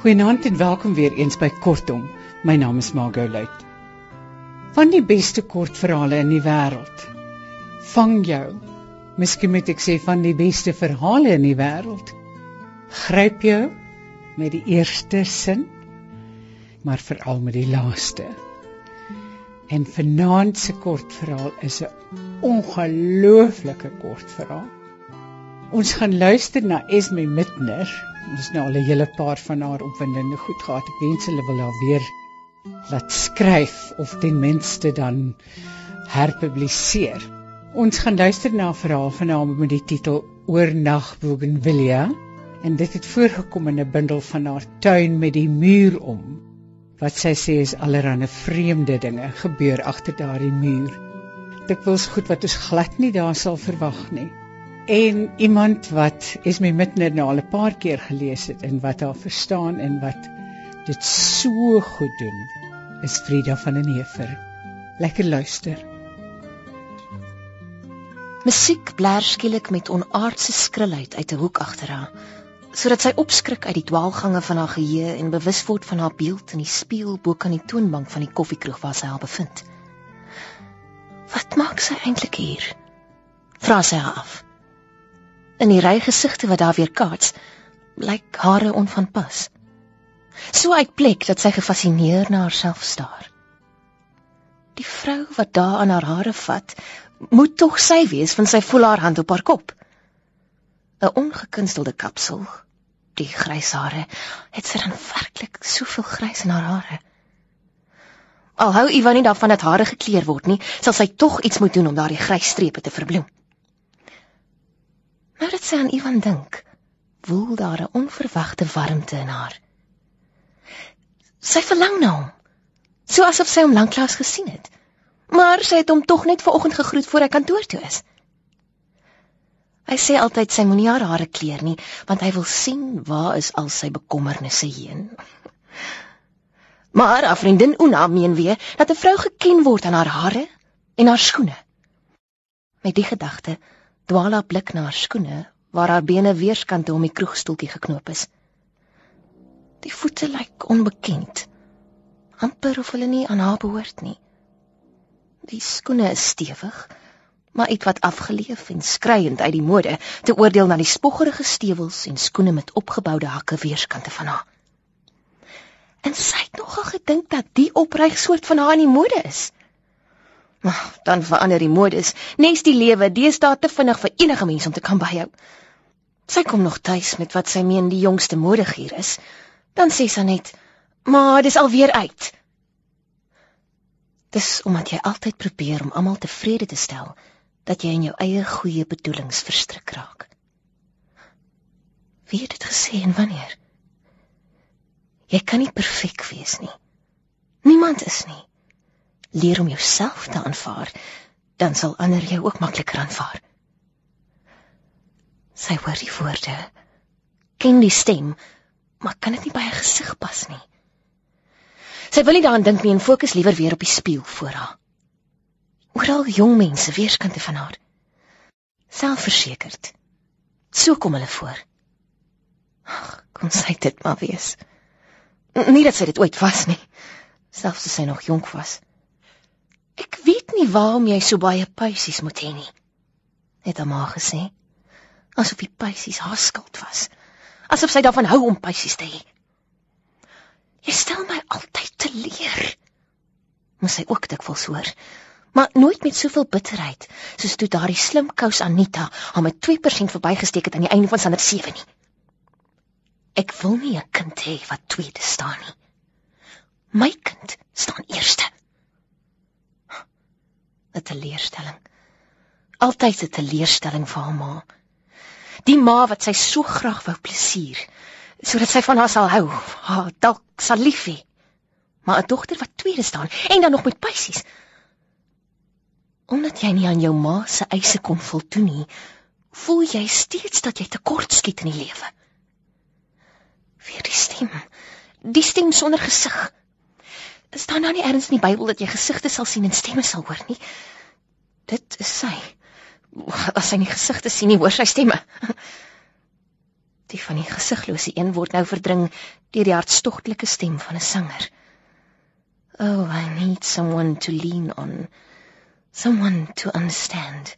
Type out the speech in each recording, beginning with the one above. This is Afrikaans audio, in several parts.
Goeienaand en welkom weer eens by Kortom. My naam is Margot Luit. Van die beste kortverhale in die wêreld. Vang jou. Miskien moet ek sê van die beste verhale in die wêreld. Gryp jou met die eerste sin, maar veral met die laaste. En vanaand se kortverhaal is 'n ongelooflike kortverhaal. Ons gaan luister na Esme Mitner. Ons nou al 'n hele paar van haar opwindende goed gehad. Ek wens hulle wil haar weer laat skryf of ten minste dan herpubliseer. Ons gaan luister na 'n verhaal van haar met die titel Oornag Bougainvillea en dit het voorgekom in 'n bundel van haar tuin met die muur om. Wat sy sê is allerlei vreemde dinge gebeur agter daardie muur. Dit was goed wat ons glad nie daar sal verwag nie. En iemand wat is my mitner nou al 'n paar keer gelees het en wat haar verstaan en wat dit so goed doen, is Frida van den Heever. Lekker luister. Musiek blaar skielik met onaardse skrilheid uit 'n hoek agter haar, sodat sy opskrik uit die dwaalgange van haar geheue en bewus word van haar beeld in die spieël bo kan die toonbank van die koffiekroeg waar sy haar bevind. Wat maak sy eintlik hier? Vra sy haar af. In die ry gesigte wat daar weer kaats, lyk hare onvanpas. So uitplek dat sy gefassineer na haarself staar. Die vrou wat daar aan haar hare vat, moet tog sy wees van sy voel haar hand op haar kop. 'n Ongekunstelde kapsel, die grys hare, het sy dan werklik soveel grys in haar hare. Al hou Ivan nie daarvan dat hare gekleur word nie, sal sy tog iets moet doen om daardie grys strepe te verbloem. Nou dat sy aan Ivan dink, woel daar 'n onverwagte warmte in haar. Sy verlang na hom, so asof sy hom lanklaas gesien het. Maar sy het hom tog net vanoggend gegroet voor hy kantoor toe is. Hy sê altyd sy moenie haar hare kleur nie, want hy wil sien waar is al sy bekommernisse heen. Maar haar vriendin Una meen weer dat 'n vrou geken word aan haar hare en haar skoene. Met die gedagte dwaal haar blik na haar skoene waar haar bene weerskante om die kroegstoeltjie geknoop is. Die voete lyk onbekend. amper of hulle nie aan haar behoort nie. Die skoene is stewig, maar ietwat afgeleef en skreiend uit die mode te oordeel na die spoggerige stewels en skoene met opgeboude hakke weerskante van haar. En sy het nogal gedink dat die opryg soort van haar in die mode is. Maar dan verander die modes. Nes die lewe, deesdae te vinnig vir enige mens om te kan byhou. Sy kom nog tuis met wat sy meen die jongste modegier is. Dan sê sy net: "Maar dis alweer uit." Dis omdat jy altyd probeer om almal tevrede te stel dat jy in jou eie goeie bedoelings verstrik raak. Wie het dit gesê en wanneer? Jy kan nie perfek wees nie. Niemand is nie leer om jouself te aanvaar, dan sal ander jou ook makliker aanvaar. Sy hoor die woorde, ken die stem, maar kan dit nie by haar gesig pas nie. Sy wil nie daaraan dink nie en fokus liewer weer op die spieël voor haar. Oral jong mense weerskante van haar. Selfversekerd. So kom hulle voor. Ag, kom sy dit maar wees. Nie dat sy dit ooit was nie, selfs as sy nog jonk was. Ek weet nie waarom jy so baie puisies moet hê nie, het haar ma gesê. Asof die puisies haar skuld was. Asof sy daarvan hou om puisies te hê. Jy stel my altyd te leer. Moes sy ook dikwels hoor, maar nooit met soveel bitterheid soos toe daardie slim kous Anita haar met 2% verbygesteek het aan die einde van Sander 7 nie. Ek wil nie 'n kind hê wat tweede staan nie. My kind staan eerste. 'n teleurstelling. Altyd 'n teleurstelling vir haar ma. Die ma wat sy so graag wou plesier, sodat sy van haar sal hou, haar dalk sal lief hê. Maar 'n dogter wat tweede staan en dan nog met pysies. Omdat jy nie aan jou ma se eise kon voldoen nie, voel jy steeds dat jy tekort skiet in die lewe. Weer die stem. Die stem sonder gesig. Is daar nou nie ergens in die Bybel dat jy gesigte sal sien en stemme sal hoor nie? Dit is sy. As sy nie gesigte sien nie, hoor sy stemme. Die van die gesiglose een word nou verdring deur die hartstogtelike stem van 'n sanger. Oh, I need someone to lean on. Someone to understand.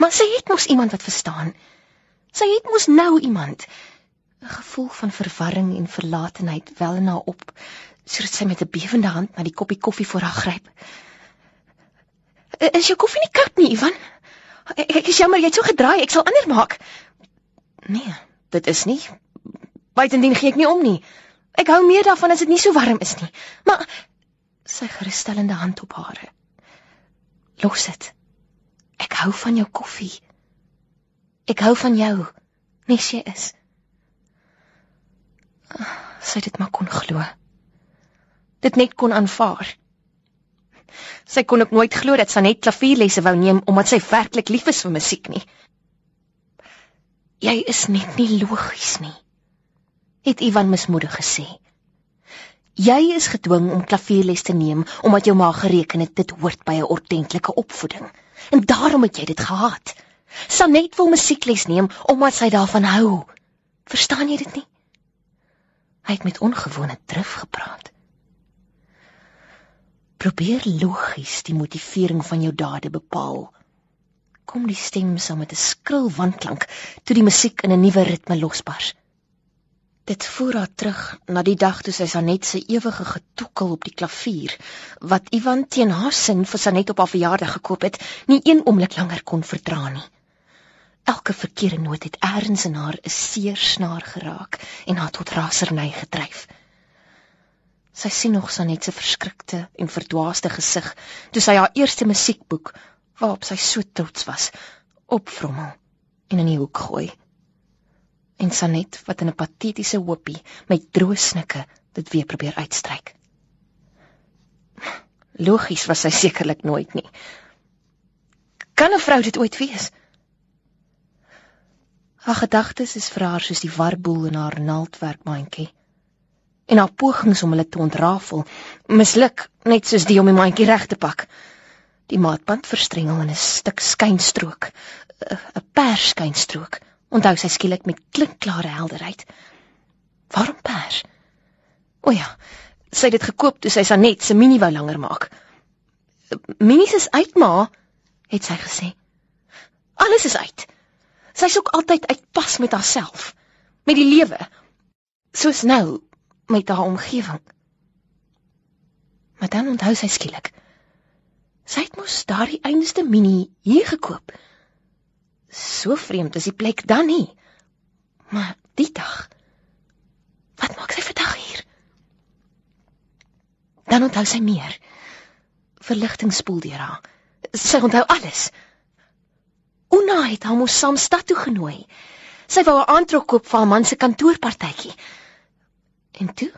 Maar sy het mos iemand wat verstaan. Sy het mos nou iemand. 'n Gevoel van verwarring en verlatenheid wel in haar op, sodat sy met 'n bewende hand na die koppie koffie voor haar gryp. Is jou koffie nie koud nie, Ivan? Ek is jammer, jy het so gedraai, ek sal ander maak. Nee, dit is nie. Buitendien gee ek nie om nie. Ek hou meer daarvan as dit nie so warm is nie. Maar sy gerusstellende hand op hare. Los dit. Ek hou van jou koffie. Ek hou van jou, nes jy is. Sy dit maar kon glo. Dit net kon aanvaar. Sy kon ook nooit glo dat Sanet klavierlesse wou neem omdat sy werklik lief is vir musiek nie. Jy is net nie logies nie, het Ivan mismoedig gesê. Jy is gedwing om klavierles te neem omdat jou ma gereken het dit hoort by 'n ordentlike opvoeding en daarom het jy dit gehaat. Sanet wil musiekles neem omdat sy daarvan hou. Verstaan jy dit nie? Hy het met ongewone drif gepraat. Probeer logies die motivering van jou dade bepaal. Kom die stem saam met 'n skril wanklank toe die musiek in 'n nuwe ritme losbars. Dit voer haar terug na die dag toe sy Sanet se ewige getoekel op die klavier wat Ivan teen haar sin vir Sanet op haar verjaardag gekoop het, nie een oomblik langer kon verdra nie. Elke verkeerde noot het eers in haar 'n seer snaar geraak en haar tot raserny gedryf. Sy sien nog Sanet se verskrikte en verdwaaste gesig toe sy haar eerste musiekboek waarop sy so trots was, opvrommel en in die hoek gooi. En Sanet wat in 'n patetiese hoopie met droë snikke dit weer probeer uitstryk. Logies was sy sekerlik nooit nie. Kan 'n vrou dit ooit wees? Haar gedagtes is vir haar soos die warboel in haar naaldwerkmandjie en haar pogings om hulle te ontrafel misluk net soos die om die mandjie reg te pak. Die maatband verstrengel in 'n stuk skynstrook, 'n pers skynstrook. Onthou sy skielik met klinkklare helderheid. Waarom pers? O ja, sy het dit gekoop toe sy Sanet se mini wou langer maak. Minis is uit, ma, het sy gesê. Alles is uit. Sy's ook altyd uitpas met haarself, met die lewe. Soos nou, met haar omgewing. Maar dan onthou sy skielik. Sy het mos daardie einste mini hier gekoop. So vreemd is die plek dan nie. Maar die dag. Wat maak sy vandag hier? Dan onthou sy meer. Verligting spoel deur haar. Sy onthou alles. Una het haar mos saam stad toe genooi. Sy wou 'n aantrek koop vir haar man se kantoorpartytjie. En toe?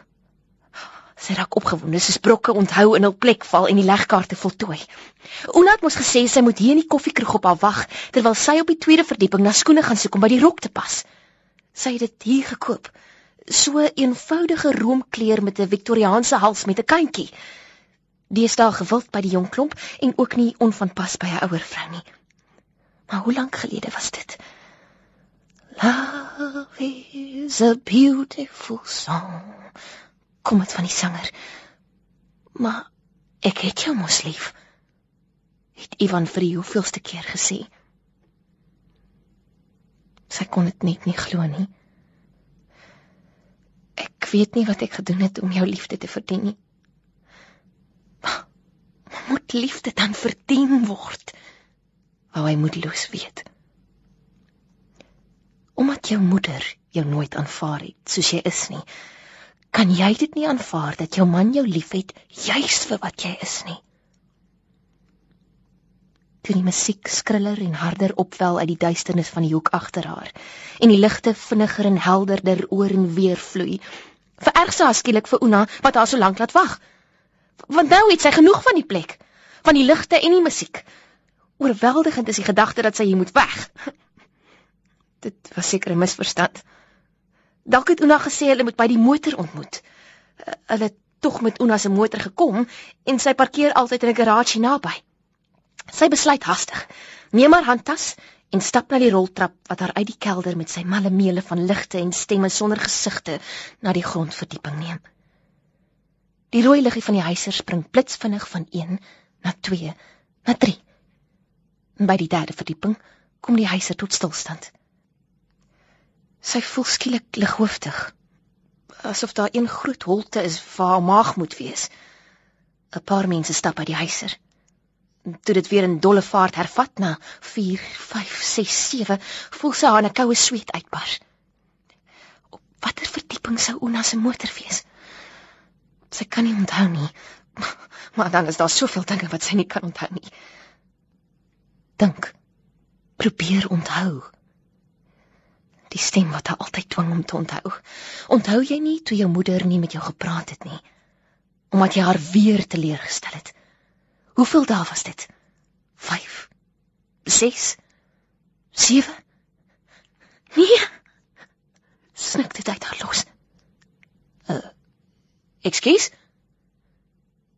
Sy raak opgewonde, sy sprokke onthou in hul plek val en die legkaarte voltooi. Oona het mos gesê sy moet hier in die koffiekroeg op haar wag terwyl sy op die tweede verdieping na skoene gaan soek om by die rok te pas. Sy het dit hier gekoop. So 'n eenvoudige roomkleur met 'n Victoriaanse hals met 'n kantjie. Deesdae gewild by die jong klomp en ook nie onvanpas by 'n ouer vrou nie. Maar hoe lank gelede was dit? Love is a beautiful song. Kom dit van die sanger. Maar ek het jou mos lief. Het Ivan vir die hoeveelste keer gesê. Sy kon dit net nie glo nie. Ek weet nie wat ek gedoen het om jou liefde te verdien nie. Maar moet liefde dan verdien word? Wou hy moedeloos weet omdat jou moeder jou nooit aanvaar het soos jy is nie, kan jy dit nie aanvaar dat jou man jou liefhet juis vir wat jy is nie. Toe die musiek skriller en harder opwel uit die duisternis van die hoek agter haar en die ligte vinniger en helderder oor en weer vloei, vererg sy skielik vir Una wat haar so lank laat wag. Want nou het sy genoeg van die plek, van die ligte en die musiek. Oorweldigend is die gedagte dat sy hier moet weg. Dit was seker 'n misverstand. Dalk het Una gesê hulle moet by die motor ontmoet. Uh, hulle het tog met Una se motor gekom en sy parkeer altyd in 'n garage naby. Sy besluit hastig. Neem haar handtas en stap na die roltrap wat haar uit die kelder met sy malle meele van ligte en stemme sonder gesigte na die grondverdieping neem. Die rooi liggie van die huiser spring blitsvinnig van 1 na 2 na 3. By die derde verdieping kom die huiser tot stilstand. Sy voel skielik lighooftig, asof daar een groot holte is waar haar maag moet wees. 'n Paar mense stap uit die huiser toe dit weer in dolle vaart hervat na 4 5 6 7 voel sy haar 'n koue sweet uitbars. Op watter verdieping sou Una se motor wees? Sy kan nie onthou nie. Maar dan is daar soveel dinge wat sy nie kan onthou nie. Dink. Probeer onthou. Die stem wat haar altyd dwing om te onthou. Onthou jy nie toe jou moeder nie met jou gepraat het nie? Omdat jy haar weer teleurgestel het. Hoeveel dae was dit? 5 6 7 Nee. Snik dit uit haar los. Uh. Ekskuus.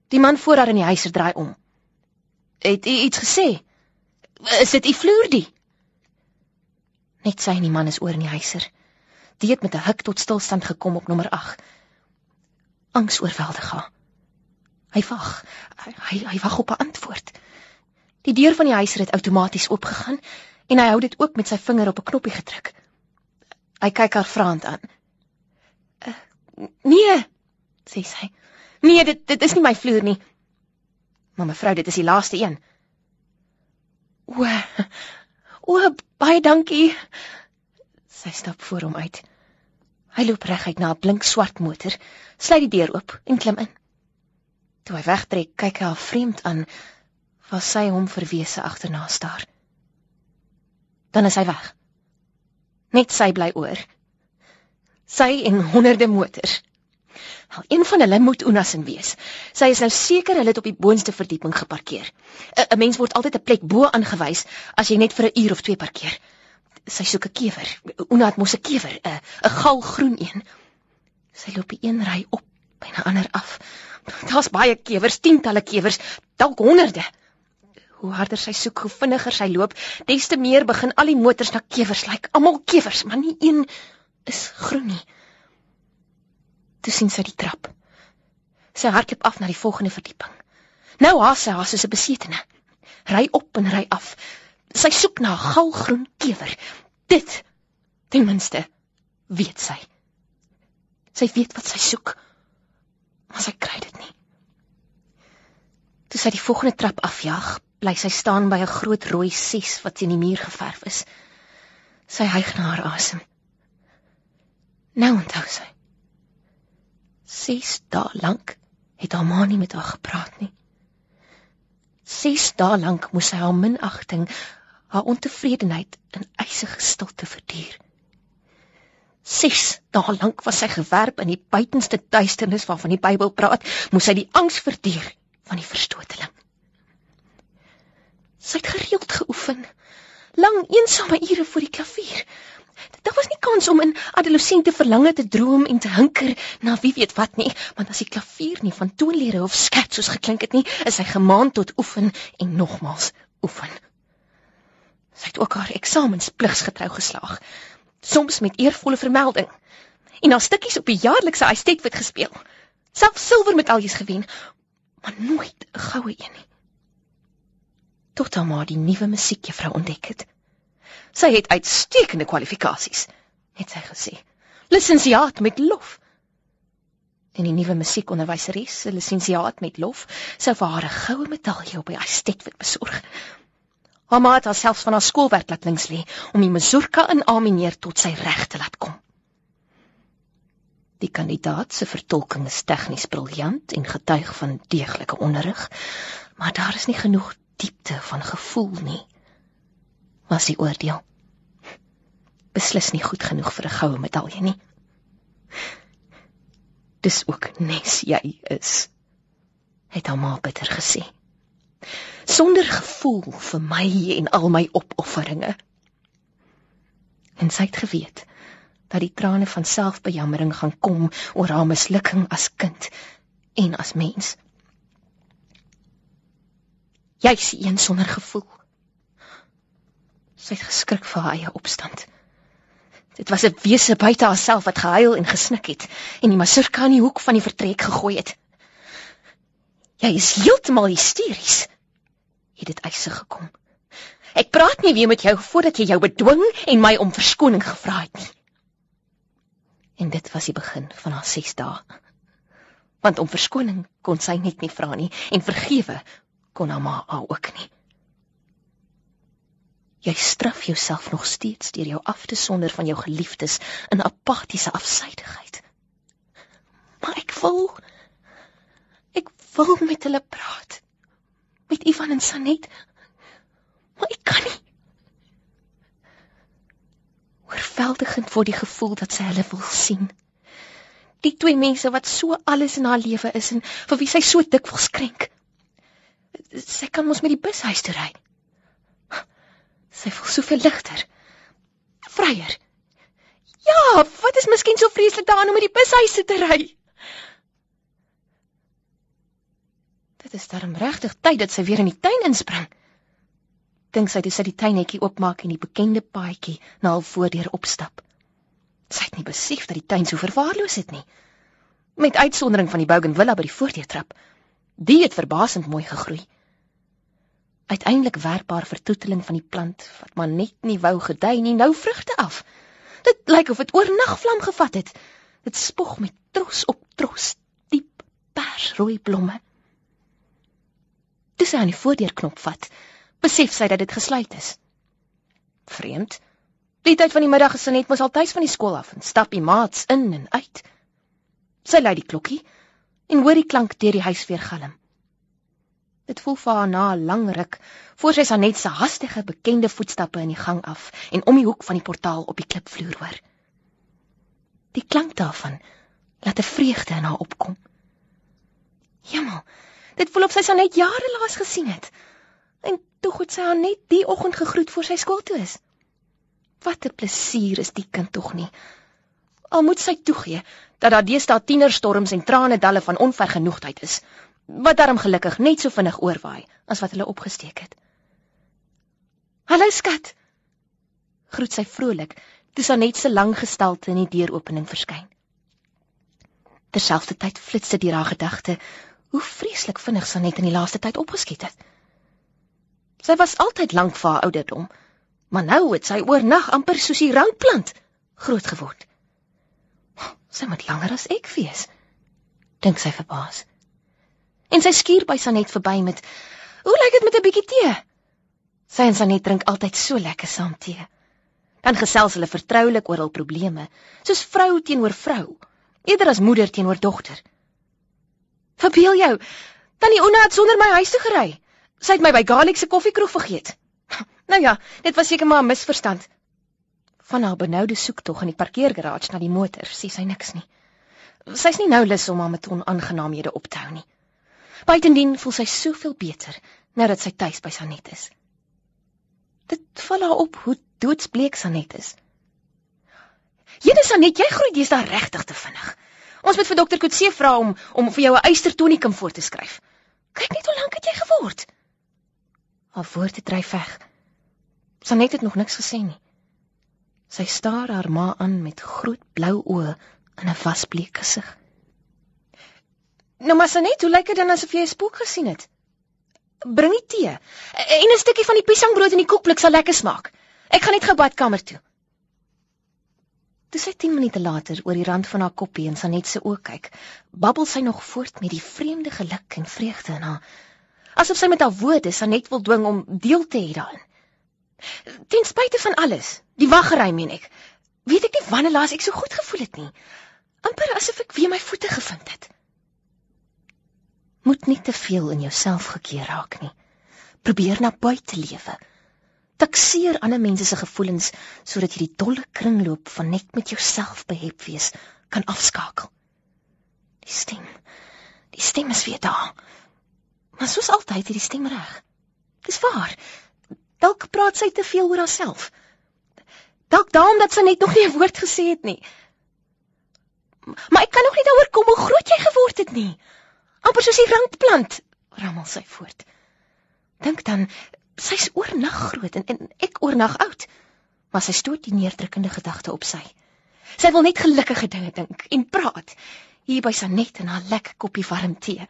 Die man voor haar in die huiser draai om. Het u iets gesê? Is dit u vloerdie? Net sy en die man is oor in die huiser. Die het met 'n huk tot stilstand gekom op nommer 8. Angs oorweldig haar. Hy wag. Hy hy wag op 'n antwoord. Die deur van die huiser het outomaties oopgegaan en hy hou dit oop met sy vinger op 'n knoppie gedruk. Hy kyk haar vraend aan. Uh, "Nee," sê sy. "Nee, dit dit is nie my vloer nie." "Maar mevrou, dit is die laaste een." "O, o, baie dankie." Sy stap voor hom uit. Hy loop reguit na 'n blink swart motor, sluit die deur oop en klim in. Toe hy wegtrek, kyk hy haar vreemd aan, waar sy hom verwese agterna staar. Dan is hy weg. Net sy bly oor. Sy en honderde motors. Al een van hulle moet Unasin wees. Sy is nou seker hulle het op die boonste verdieping geparkeer. 'n Mens word altyd 'n plek bo aangewys as jy net vir 'n uur of twee parkeer. Sy soek 'n kewer. Una het mos 'n kewer, 'n 'n galgroen een. Sy loop die een ry op en 'n ander af Daar's baie kewers, tientalle kewers, dalk honderde. Hoe harder sy soek, hoe vinniger sy loop, des te meer begin al die motors na kewers lyk. Like, Almal kewers, maar nie een is groen nie. Toe sien sy die trap. Sy hardloop af na die volgende verdieping. Nou haas sy haar soos 'n besetene. Ry op en ry af. Sy soek na 'n galgroen kewer. Dit ten minste weet sy. Sy weet wat sy soek maar sy kry dit nie. Toe sy die volgende trap afjaag, bly sy staan by 'n groot rooi 6 wat teen die muur geverf is. Sy hyg na haar asem. Nou onthou sy. 6 dae lank het haar ma nie met haar gepraat nie. 6 dae lank moes sy haar minagting, haar ontevredenheid in eisige stilte verduur. 6 dae lank was sy gewerp in die buitenste duisternis waarvan die Bybel praat, moes sy die angs verduur van die verstoteling. Sy het gereeld geoefen, lang eensame ure voor die klavier. Daar was nie kans om in adolessente verlange te droom en te hinker na wie weet wat nie, want as die klavier nie van toonlere of skertsos geklink het nie, is sy gemaand tot oefen en nogmals oefen. Sy het ook haar eksamens pligsgetrou geslaag, soms met eervolle vermelding. En daar stukkies op die jaarlikse Eistetwit gespeel. Self silwermedaljes gewen, maar nooit 'n goue een nie. Tot haar ma die nuwe musiekjuffrou ontdek het. Sy het uitstekende kwalifikasies, het sy gesê. Lisensiaat met lof. En die nuwe musiekonderwyseres, 'n lisensiaat met lof, sou vir haar 'n goue medalje op die Eistetwit besorg. Mamma het haarself van haar skoolwerk laat links lê om die mazurka in Amineer tot sy reg te laat kom. Die kandidaat se vertolking is tegnies briljant en getuig van deeglike onderrig, maar daar is nie genoeg diepte van gevoel nie. Was die oordeel beslis nie goed genoeg vir 'n goue medalje nie. Dis ook nes jy is, het haar ma bitter gesê sonder gevoel vir my en al my opofferinge. En sy het geweet dat die trane van selfbejammering gaan kom oor haar mislukking as kind en as mens. Jy is een sonder gevoel. Sy het geskrik vir haar eie opstand. Dit was 'n wese buite haarself wat gehuil en gesnik het en die masurka in die hoek van die vertrek gegooi het. Jy is heeltemal hysteries. Het dit eise gekom. Ek praat nie weer met jou voordat jy jou bedwing en my om verskoning gevra het nie. En dit was die begin van haar 6 dae. Want om verskoning kon sy net nie vra nie en vergewe kon haar ma ook nie. Jy straf jouself nog steeds deur jou af te sonder van jou geliefdes in apatiese afsydigheid. Maar ek wil ek wil met hulle praat. Met Ivan en Sanet. Maar ek kan nie. Oorweldigend word die gevoel dat sy hulle wil sien. Die twee mense wat so alles in haar lewe is en vir wie sy so dikwels krenk. Sy kan mos met die bus huis toe ry. Sy voel soveel ligter. Vryer. Ja, wat is miskien so vreeslik daaraan om met die bushuise te ry? Dit is darm regtig tyd dat sy weer in die tuin inspring. Dink sy toe sy die tuinhekkie oopmaak en die bekende paadjie na haar voordeur opstap. Sy het nie besef dat die tuin so verwaarloos het nie. Met uitsondering van die bougainvillea by die voordeurtrap. Die het verbasend mooi gegroei uiteindelik werkbaar vertoeteling van die plant wat maar net nie wou gedei nie, nou vrugte af. Dit lyk of dit oornag vlam gevat het. Dit spog met tros op tros, diep persrooi blomme. Dis aan die voordeurknop vat, besef sy dat dit gesluit is. Vreemd. Die tyd van die middag is sy net mos al tuis van die skool af en stap die maats in en uit. Sy lei die klokkie en hoor die klank deur die huis weer galm. Dit voel vir haar na 'n lang ruk voor sy Sanet se hastige bekende voetstappe in die gang af en om die hoek van die portaal op die klipvloer hoor. Die klank daarvan laat 'n vreugde in haar opkom. Jemmel, dit voel of sy Sanet jare laas gesien het. En toe goed sy haar net die oggend gegroet voor sy skool toe is. Wat 'n plesier is die kind tog nie. Al moet sy toegee dat daar deesdae tienerstorms en trane dalle van onvergenoegdheid is wat daarom gelukkig net so vinnig oorwaai as wat hulle opgesteek het. "Hallo skat." Groet sy vrolik, toe Sanet se lang gestalte in die deuropening verskyn. Terselfdertyd flits dit deur haar gedagte hoe vreeslik vinnig Sanet in die laaste tyd opgeskiet het. Sy was altyd lank vir haar ouderdom, maar nou het sy oornag amper soos die rankplant groot geword. Sy moet langer as ek wees, dink sy verbaas en sy skuur by Sanet verby met: "Hoe lyk dit met 'n bietjie tee?" Sy en Sanet drink altyd so lekker saam tee. Dan gesels hulle vertroulik oor hul probleme, soos vrou teenoor vrou, eerder as moeder teenoor dogter. "Verbeel jou, tannie Ona het sonder my huis toe gery. Sy het my by Garlic se koffiekroeg vergeet." Nou ja, dit was seker maar 'n misverstand. Van haar benoude soektog in die parkeergarage na die motor, sê sy niks nie. Sy's nie nou lus om haar met onaangenaamhede op te hou nie. Buitendien voel sy soveel beter nou dat sy tuis by Sanet is. Dit val haar op hoe doodsbleek Sanet is. Jene Sanet, jy groei dis daar regtig te vinnig. Ons moet vir dokter Kutse vra om om vir jou 'n eystertonikum voor te skryf. Kyk net hoe lank het jy geword. Haar woorde dryf weg. Sanet het nog niks gesê nie. Sy staar haar ma aan met groot blou oë in 'n wasbleek gesig. Nou maar Sanet, hoe lyk dit dan asof jy 'n spook gesien het? Bring die tee. En 'n stukkie van die piesangbrood in die koekblik sal lekker smaak. Ek gaan net gou badkamer toe. Toe sy 10 minute later oor die rand van haar koppie en Sanet se oë kyk, babbel sy nog voort met die vreemde geluk en vreugde in haar. Asof sy met haar woorde Sanet wil dwing om deel te hê daarin. Ten spyte van alles, die waggery meen ek. Weet ek nie wanneer laas ek so goed gevoel het nie. amper asof ek weer my voete gevind het moet nie te veel in jouself gekeer raak nie. Probeer na buite lewe. Takseer ander mense se gevoelens sodat jy die dolle kringloop van net met jouself behep wees kan afskakel. Die stem. Die stem is weer daar. Maar soos altyd het die stem reg. Dis waar. Dalk praat sy te veel oor haarself. Dalk daarom dat sy net nog nie 'n woord gesê het nie. Maar ek kan nog nie daaroor kom hoe groot jy geword het nie amper soos die rankplant, rammel sy voort. Dink dan, Sy's oornag groot en, en ek oornag oud. Maar sy stoot die neerdrukkende gedagte op sy. Sy wil net gelukkige dinge dink en praat hier by Sanet en haar lekker koppie warm tee.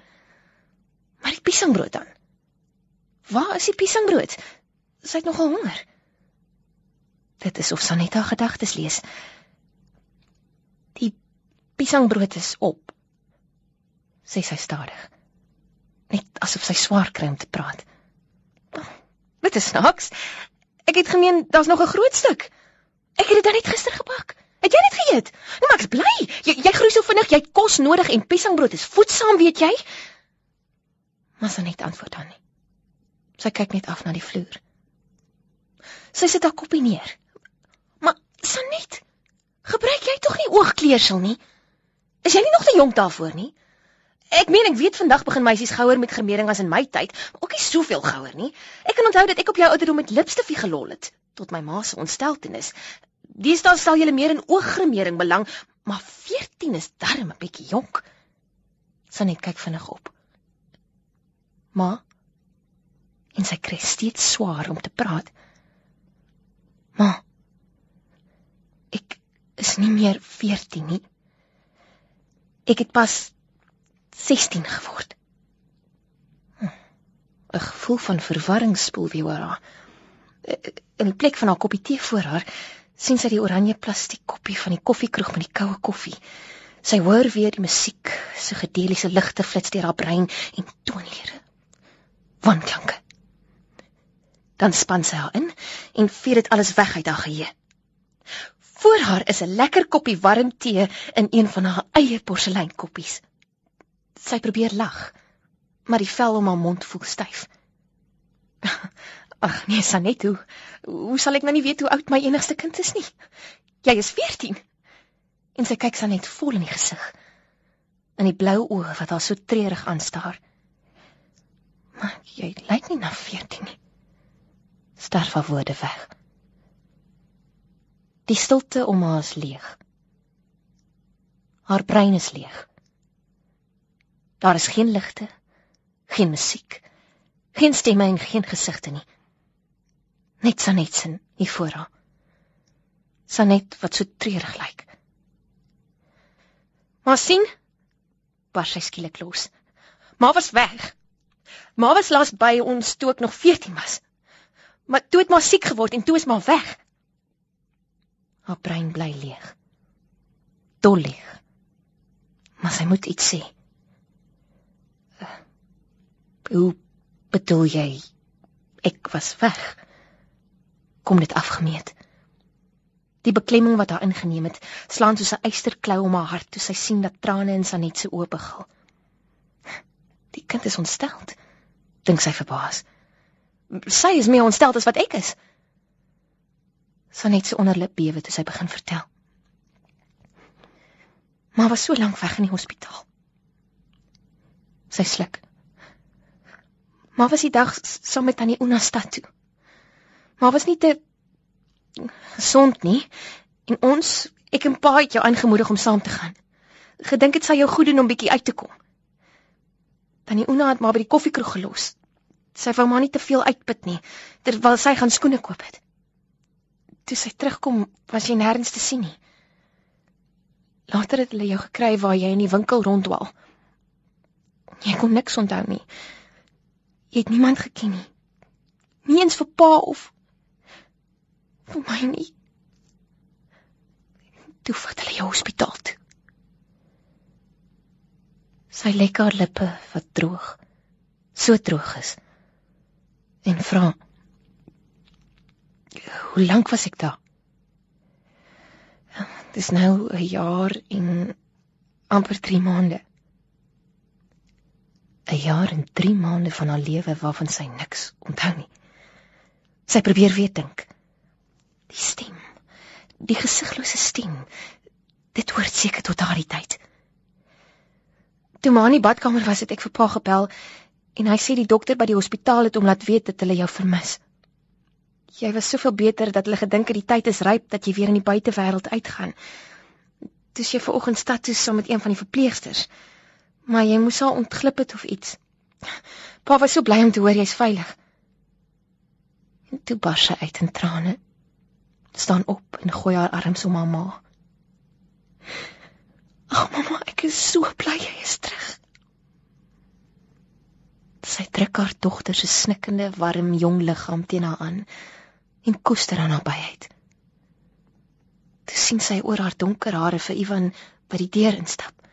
Maar die piesangbrood dan? Waar is die piesangbrood? Sy het nogal honger. Dit is of Sanet haar gedagtes lees. Die piesangbrood is op. Sê sy stadig. Net asof sy swaar kry om te praat. Dit is snaaks. Ek het gemeen daar's nog 'n groot stuk. Ek het dit dan net gister gebak. Het jy dit geëet? Nou maar ek's bly. Jy jy groei so vinnig, jy het kos nodig en piesangbrood is voedsaam, weet jy? Maar sy net antwoord dan nie. Sy kyk net af na die vloer. Sy sit haar kopie neer. Maar Sanet, gebruik jy tog nie oogkleersel nie? Is jy nie nog te jonk daarvoor nie? Ek meen ek weet vandag begin meisies gouer met gremering as in my tyd, ook nie soveel gouer nie. Ek kan onthou dat ek op jou ouderdom met lipstifie gelol het tot my ma se ontsteltenis. Deesdae sal jy meer in ooggremering belang, maar 14 is darm 'n bietjie jonk. Sanet kyk vinnig op. Ma en sy kry steeds swaar om te praat. Ma ek is nie meer 14 nie. Ek het pas 16 geword. Hm, 'n Gevoel van verwarring spoel weer oor haar. In die plek van haar koppie tee voor haar sien sy die oranje plastiek koppie van die koffiekroeg met die koue koffie. Sy hoor weer die musiek, psigedeliese ligte flits deur haar brein en toonlere. Wanklanke. Dan span sy haar in en vier dit alles weg uit haar geheue. Voor haar is 'n lekker koppie warm tee in een van haar eie porseleinkoppies. Sy probeer lag, maar die vel om haar mond voel styf. Ag nee, Sanet, hoe hoe sal ek nou nie weet hoe oud my enigste kind is nie? Jy is 14. En sy kyk Sanet vol in die gesig. In die blou oë wat haar so treurig aanstaar. Maar jy lyk nie na 14 nie. Sterf haar woorde weg. Die stilte om haar is leeg. Haar brein is leeg. Daar is geen ligte, geen musiek, geen stemme en geen gesigte nie net Sanet se hier voor haar. Sanet wat so treurig lyk. Maar sien, bars sy skielik los. Ma was weg. Ma was laas by ons toe ek nog 14 was. Maar toe het ma siek geword en toe is ma weg. Haar brein bly leeg. Dol leeg. Maar sy moet iets sê. Hoe bedoel jy ek was weg? kom dit afgemeet. Die beklemming wat haar ingeneem het, slaan soos 'n eysterklou om haar hart toe sy sien dat trane in Sanet se oë begil. Die kind is ontsteld, dink sy verbaas. Sy is meer ontsteld as wat ek is. Sanet se onderlip bewe toe sy begin vertel. Maar was so lank weg in die hospitaal. Sy sluk. Maar was die dag saam met tannie Una stad toe maar was nie te gesond nie. En ons, ek en pa het jou aangemoedig om saam te gaan. Gedink dit sou jou goed doen om bietjie uit te kom. Tannie Una het maar by die koffiekroeg gelos. Sy wou maar nie te veel uitput nie terwyl sy gaan skoene koop het. Toe sy terugkom, was jy nêrens te sien nie. Later het hulle jou gekry waar jy in die winkel ronddwaal. Jy kon niks onthou nie. Jy het niemand geken nie. Nie eens vir pa of vir my nie. Toe vat hulle jou hospitaal toe. Sy lek haar lippe wat droog, so droog is. En vra: "Hoe lank was ek daar?" Dis nou 'n jaar en amper 3 maande. 'n Jaar en 3 maande van haar lewe waarvan sy niks onthou nie. Sy probeer weer dink. Die stem. Die gesiglose stem. Dit hoort seker tot daardie tyd. Toe maar in die badkamer was dit ek vir pa gebel en hy sê die dokter by die hospitaal het hom laat weet dat hulle jou vermis. Jy was soveel beter dat hulle gedink het die tyd is ryp dat jy weer in die buitewêreld uitgaan. Dis jy vanoggend stad toe saam met een van die verpleegsters. Maar jy moes al ontglip het of iets. Pa was so bly om te hoor jy's veilig. En toe bars sy uit in trane. staan op en gooi haar arms om haar ma. Ag mamma, ek is so bly jy is terug. Sy trek haar dogter se snikkende, warm jong liggaam teen haar aan en koester aan haar byheid. Toe sien sy oor haar donker hare vir Ivan by die deur instap.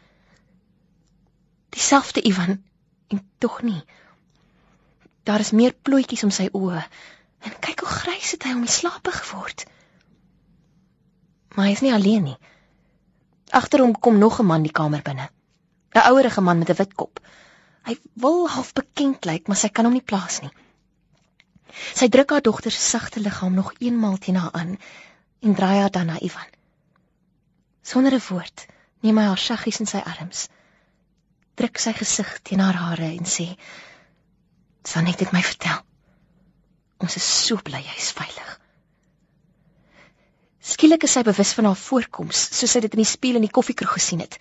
Dieselfde Ivan en tog nie. Daar is meer plooitjies om sy oë. En kyk hoe grys het hy om die slape geword. Maar hy is nie alleen nie. Agter hom kom nog 'n man die kamer binne. 'n Ouerige man met 'n wit kop. Hy wil half bekend lyk, maar sy kan hom nie plaas nie. Sy druk haar dogter se sagte liggaam nog eenmaal teen haar aan en draai haar dan na Ivan. Sonder 'n woord neem hy haar saggies in sy arms druk sy gesig teen haar hare en sê: "Sanet het my vertel. Ons is so bly jy's veilig." Skielik is sy bewus van haar voorkoms, soos sy dit in die spieël in die koffiekroeg gesien het.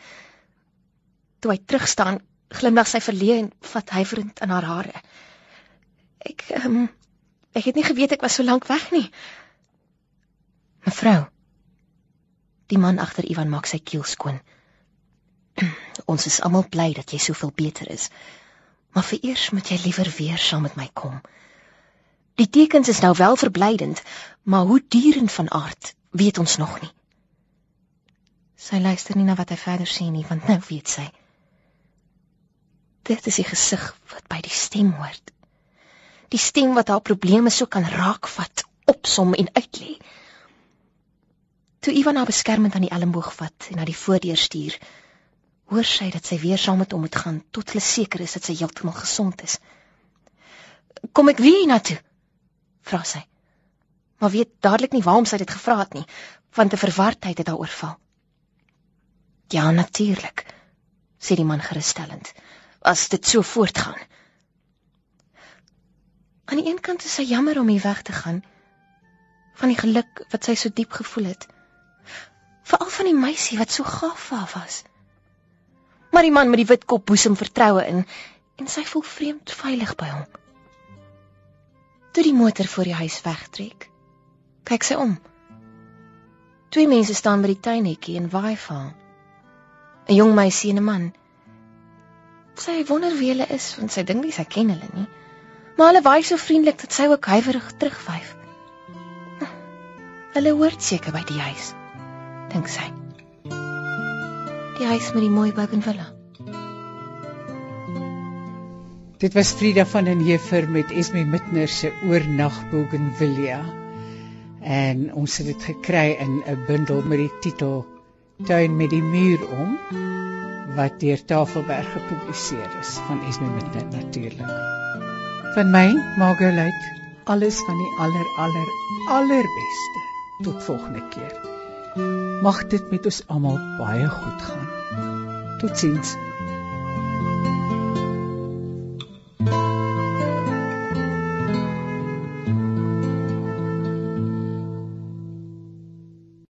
Toe hy terug staan, glimlag sy verleë en vat huiwerend aan haar hare. "Ek ehm um, ek het nie geweet ek was so lank weg nie." "Mevrou," die man agter Ivan maak sy keel skoon. Ons is almal bly dat jy soveel beter is. Maar vereers moet jy liewer weer saam met my kom. Die tekens is nou wel verblydend, maar hoe dierend van aard, weet ons nog nie. Sy luister nie na wat hy verder sê nie, want nou weet sy. Dit is die gesig wat by die stem hoort. Die stem wat haar probleme so kan raakvat, opsom en uitlê. Toe Ivan haar beskermend aan die elmboog vat en na die voordeur stuur, hoor sy dat sy weer saam met hom moet gaan tot hulle seker is dat sy heeltemal gesond is. Kom ek weer na toe? vra sy. Maar weet dadelik nie waarom sy dit gevra het nie, want 'n verwardheid het haar oorval. Ja, natuurlik, sê die man gerusstellend, as dit so voortgaan. Aan die een kant is sy jammer om hier weg te gaan van die geluk wat sy so diep gevoel het. Veral van die meisie wat so gaaf vir haar was maar die man met die wit kop boesem vertroue in en sy voel vreemd veilig by hom. Toe die motor voor die huis wegtrek, kyk sy om. Twee mense staan by die tuinhekkie en waai vir haar. 'n Jong meisie en 'n man. Sy wonder wie hulle is want sy dink nie sy ken hulle nie. Maar hulle waai so vriendelik dat sy ook huiwerig terugwyf. Hulle hoort seker by die huis, dink sy die huis met die mooi bougainvillea. Dit was Frida van den Heever met Esme Mitner se oornag bougainvillea. En ons het dit gekry in 'n bundel met die titel Tuin met die muur om wat deur Tafelberg gepubliseer is van Esme Mitner natuurlik. Van my, Margolite, alles van die aller aller allerbeste. Tot volgende keer. Mag dit met ons almal baie goed gaan. Totsiens.